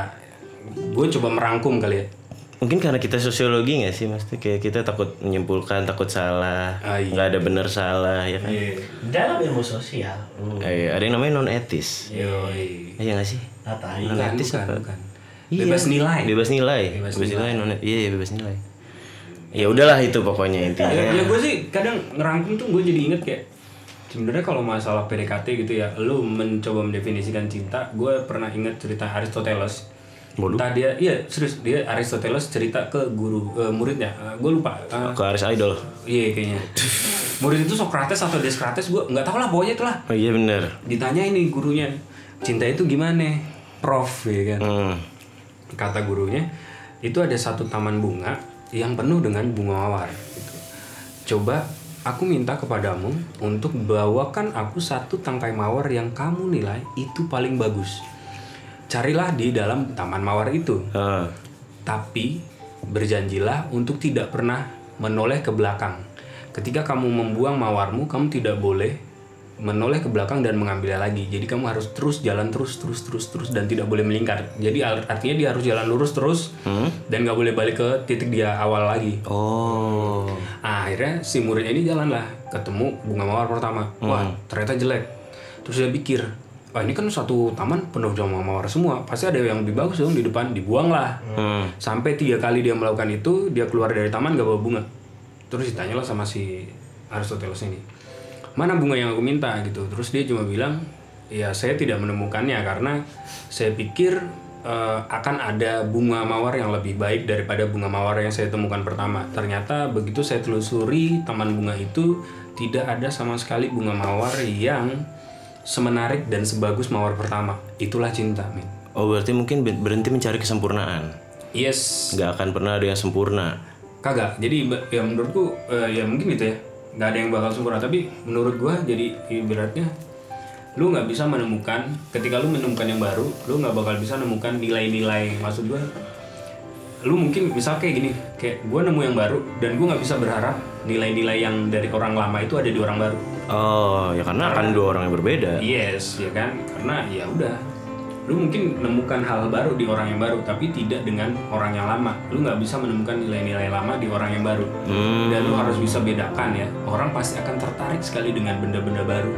gue coba merangkum kali ya. Mungkin karena kita sosiologi nggak sih, Maksudnya kayak kita takut menyimpulkan, takut salah, Ah, iya. nggak ada benar salah ya kan? Dalam ilmu sosial, hmm, Eh, ada yang namanya non etis. Yoi. Iya nggak sih? apa Non etis bukan, apa? bukan. Iya. Bebas nilai. Bebas nilai. Bebas Bebas, nilai. nilai, non Iya, iya, bebas nilai. Ya udahlah itu pokoknya intinya. ya, ya gue sih kadang ngerangkum tuh gue jadi inget kayak Sebenarnya kalau masalah PDKT gitu ya, lu mencoba mendefinisikan cinta, gue pernah ingat cerita Aristoteles. Waduh. Entah dia, iya serius dia Aristoteles cerita ke guru eh, muridnya, gue lupa. Eh, Ke Aris Idol. iya kayaknya. Murid itu Socrates atau Descartes, gue nggak tahu lah pokoknya itulah. Oh iya bener. Ditanya ini gurunya, cinta itu gimana, Prof? Ya kan? Hmm. Kata gurunya, itu ada satu taman bunga yang penuh dengan bunga mawar. Gitu. Coba aku minta kepadamu untuk bawakan aku satu tangkai mawar yang kamu nilai itu paling bagus. Carilah di dalam taman mawar itu, Ah. tapi berjanjilah untuk tidak pernah menoleh ke belakang. Ketika kamu membuang mawarmu, kamu tidak boleh menoleh ke belakang dan mengambilnya lagi. Jadi kamu harus terus jalan terus terus terus terus dan tidak boleh melingkar. Jadi artinya dia harus jalan lurus terus dan nggak boleh balik ke titik dia awal lagi. Oh. Nah, akhirnya si murid ini jalan lah ketemu bunga mawar pertama. Wah, ternyata jelek. Terus dia pikir, wah ini kan satu taman penuh bunga mawar semua. Pasti ada yang lebih bagus dong di depan. Dibuang lah. Hmm. Sampai tiga kali dia melakukan itu, dia keluar dari taman gak bawa bunga. Terus ditanyalah sama si Aristoteles ini, mana bunga yang aku minta gitu. Terus dia cuma bilang, ya saya tidak menemukannya karena saya pikir eh, akan ada bunga mawar yang lebih baik daripada bunga mawar yang saya temukan pertama. Ternyata begitu saya telusuri taman bunga itu tidak ada sama sekali bunga mawar yang semenarik dan sebagus mawar pertama. Itulah cinta, men. Oh berarti mungkin ber- berhenti mencari kesempurnaan. Yes, Nggak akan pernah ada yang sempurna. Kagak. Jadi ya menurutku eh, ya mungkin gitu ya. Nggak ada yang bakal sempurna. Tapi menurut gua jadi ibaratnya lu nggak bisa menemukan ketika lu menemukan yang baru, lu nggak bakal bisa menemukan nilai-nilai. Maksud gua lu mungkin misal kayak gini, kayak gua nemu yang baru dan gua nggak bisa berharap nilai-nilai yang dari orang lama itu ada di orang baru. Oh ya karena akan dua orang yang berbeda. Yes, ya kan? Karena ya udah, lu mungkin menemukan hal baru di orang yang baru, tapi tidak dengan orang yang lama. Lu nggak bisa menemukan nilai-nilai lama di orang yang baru. Hmm. Dan lu harus bisa bedakan ya. Orang pasti akan tertarik sekali dengan benda-benda baru.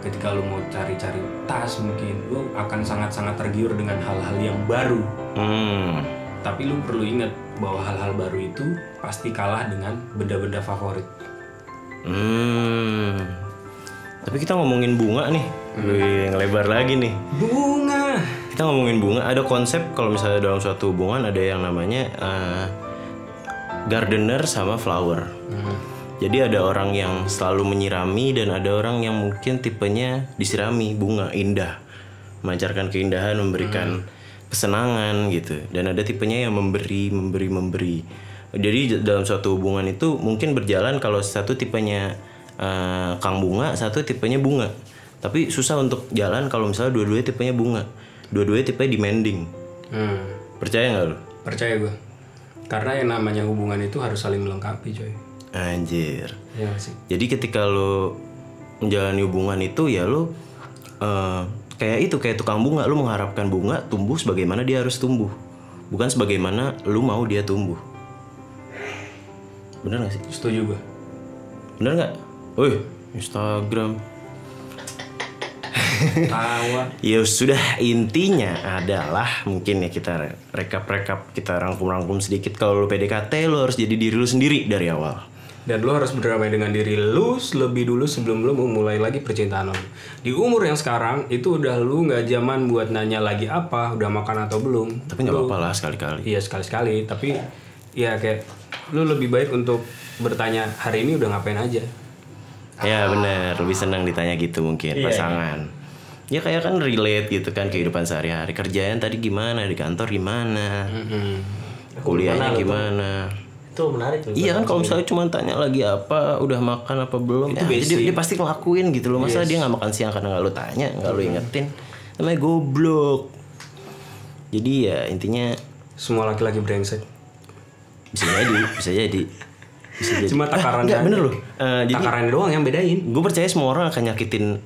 Ketika lu mau cari-cari tas mungkin, lu akan sangat-sangat tergiur dengan hal-hal yang baru. Hmm. Tapi lu perlu ingat bahwa hal-hal baru itu pasti kalah dengan benda-benda favorit. Hmm. Tapi kita ngomongin bunga nih. Wih, ngelebar lagi nih. Bunga. Kita ngomongin bunga, ada konsep kalau misalnya dalam suatu hubungan ada yang namanya eh, gardener sama flower. Jadi ada orang yang selalu menyirami dan ada orang yang mungkin tipenya disirami bunga indah, memancarkan keindahan, memberikan kesenangan gitu. Dan ada tipenya yang memberi, memberi, memberi. Jadi dalam suatu hubungan itu mungkin berjalan kalau satu tipenya eh, kang bunga, satu tipenya bunga. Tapi susah untuk jalan kalau misalnya dua-duanya tipenya bunga, dua-duanya tipenya demanding. Hmm. Percaya nggak lo? Percaya gue. Karena yang namanya hubungan itu harus saling melengkapi, coy. Anjir. Iya nggak sih? Jadi ketika lo menjalani hubungan itu ya lo eh, kayak itu kayak tukang bunga lo mengharapkan bunga tumbuh sebagaimana dia harus tumbuh, bukan sebagaimana lo mau dia tumbuh. Bener gak sih? Setuju gue. Bener nggak? Wih, Instagram. Tawa. Ya sudah intinya adalah mungkin ya kita rekap-rekap kita rangkum-rangkum sedikit kalau lo PDKT lo harus jadi diri lo sendiri dari awal. Dan lo harus berdamai dengan diri lo lebih dulu sebelum lo memulai lagi percintaan lo. Di umur yang sekarang itu udah lo nggak zaman buat nanya lagi apa, udah makan atau belum. Tapi nggak apa-apa lah sekali-kali. Iya sekali-sekali. Tapi ya kayak lo lebih baik untuk bertanya hari ini udah ngapain aja. Ya bener, lebih senang ditanya gitu mungkin pasangan. Ya kayak kan relate gitu kan kehidupan sehari-hari kerjaan tadi gimana di kantor gimana, Hmm. kuliahnya gimana. Itu menarik tuh. Iya kan kalau misalnya cuma tanya lagi apa, udah makan apa belum, ya, dia, dia pasti ngelakuin gitu loh. Masa dia nggak makan siang karena nggak lo tanya, nggak lo ingetin, namanya goblok. Jadi ya intinya Semua laki-laki brengsek. bisa jadi, bisa jadi, bisa jadi. Cuma takaran Enggak aja. bener loh. Eh, jadi doang yang bedain. gue percaya semua orang akan nyakitin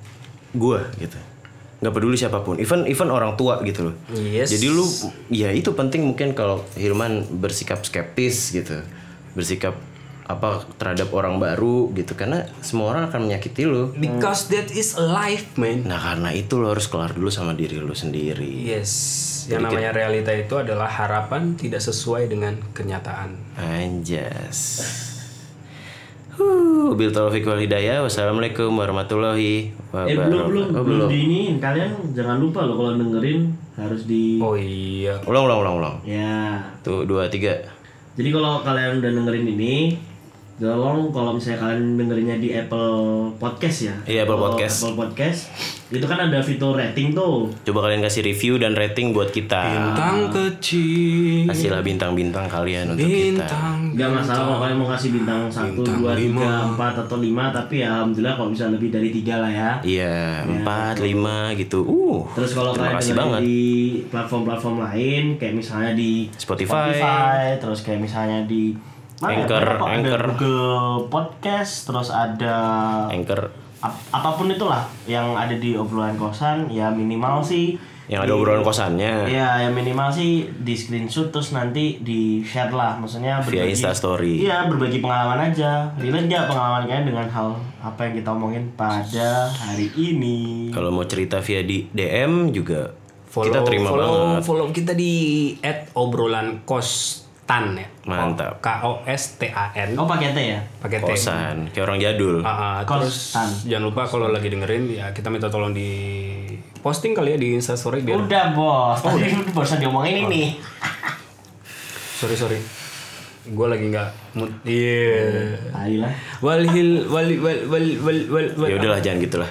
gue gitu nggak peduli siapa pun even even orang tua gitu loh Yes. jadi lu ya itu penting mungkin kalau Hilman bersikap skeptis gitu bersikap apa terhadap orang baru gitu karena semua orang akan menyakiti lu Because that is life, man. nah karena itu lo harus kelar dulu sama diri lu sendiri Yes, yang namanya realita itu adalah harapan tidak sesuai dengan kenyataan. anjas Huh, Bil Taufik wal Hidayah. Wassalamualaikum warahmatullahi Eh wabarakatuh. belum belum Oh, belum di ini kalian jangan lupa loh kalau dengerin harus di Oh iya. Ulang ulang ulang ulang. ya. Tuh dua tiga. Jadi kalau kalian udah dengerin ini tolong kalau misalnya kalian dengerinnya di Apple Podcast ya. Iya, Apple Podcast. Apple Podcast itu kan ada fitur rating tuh. Coba kalian kasih review dan rating buat kita. Bintang kecil. Kasihlah bintang-bintang kalian untuk kita. Bintang. Gak masalah kalau kalian mau kasih bintang 1, Bintang 2, lima. 3, 4 atau 5 Tapi ya Alhamdulillah kalau bisa lebih dari 3 lah ya Iya, empat, lima gitu. Uh, Terus kalau kalian banget. di platform-platform lain Kayak misalnya di Spotify. Terus kayak misalnya di mana ya? Anchor, kok. Ada Anchor. Google Podcast Terus ada Anchor ap- apa pun itulah yang ada di obrolan kosan Ya minimal sih yang ada obrolan kosannya Iya, yang minimal sih di screenshot terus nanti di share lah, maksudnya via Instastory. Iya, berbagi pengalaman aja. Relate nggak pengalaman kalian dengan hal apa yang kita omongin pada hari ini? Kalau mau cerita via di DM juga Follow, kita terima follow, banget. Follow kita di @obrolan kostan ya. Mantap. K O S T A N. Oh, pakai T ya? Pakai T. Kosan, kayak orang jadul. Ah, ah, terus Kostan. jangan lupa kalau lagi dengerin ya kita minta tolong di posting kali ya di Instastory biar Udah, Bos. Tadi udah barusan diomongin ini. sorry sorry gue lagi nggak mood iya Tai lah. walhil wal wal wal wal wal wal Ya udahlah jangan gitulah.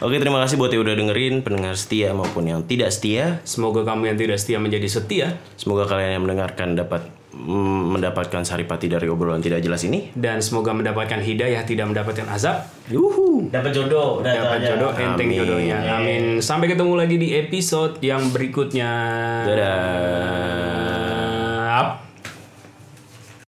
Oke, terima kasih buat yang udah dengerin pendengar setia maupun yang tidak setia. semoga kamu yang tidak setia menjadi setia Semoga kalian yang mendengarkan dapat mm, mendapatkan saripati dari obrolan tidak jelas ini. dan semoga mendapatkan hidayah tidak mendapatkan azab Yuhu. Dapat jodoh, dapat aja. jodoh enteng Amin. jodohnya amin sampai ketemu lagi di episode yang berikutnya Dadah.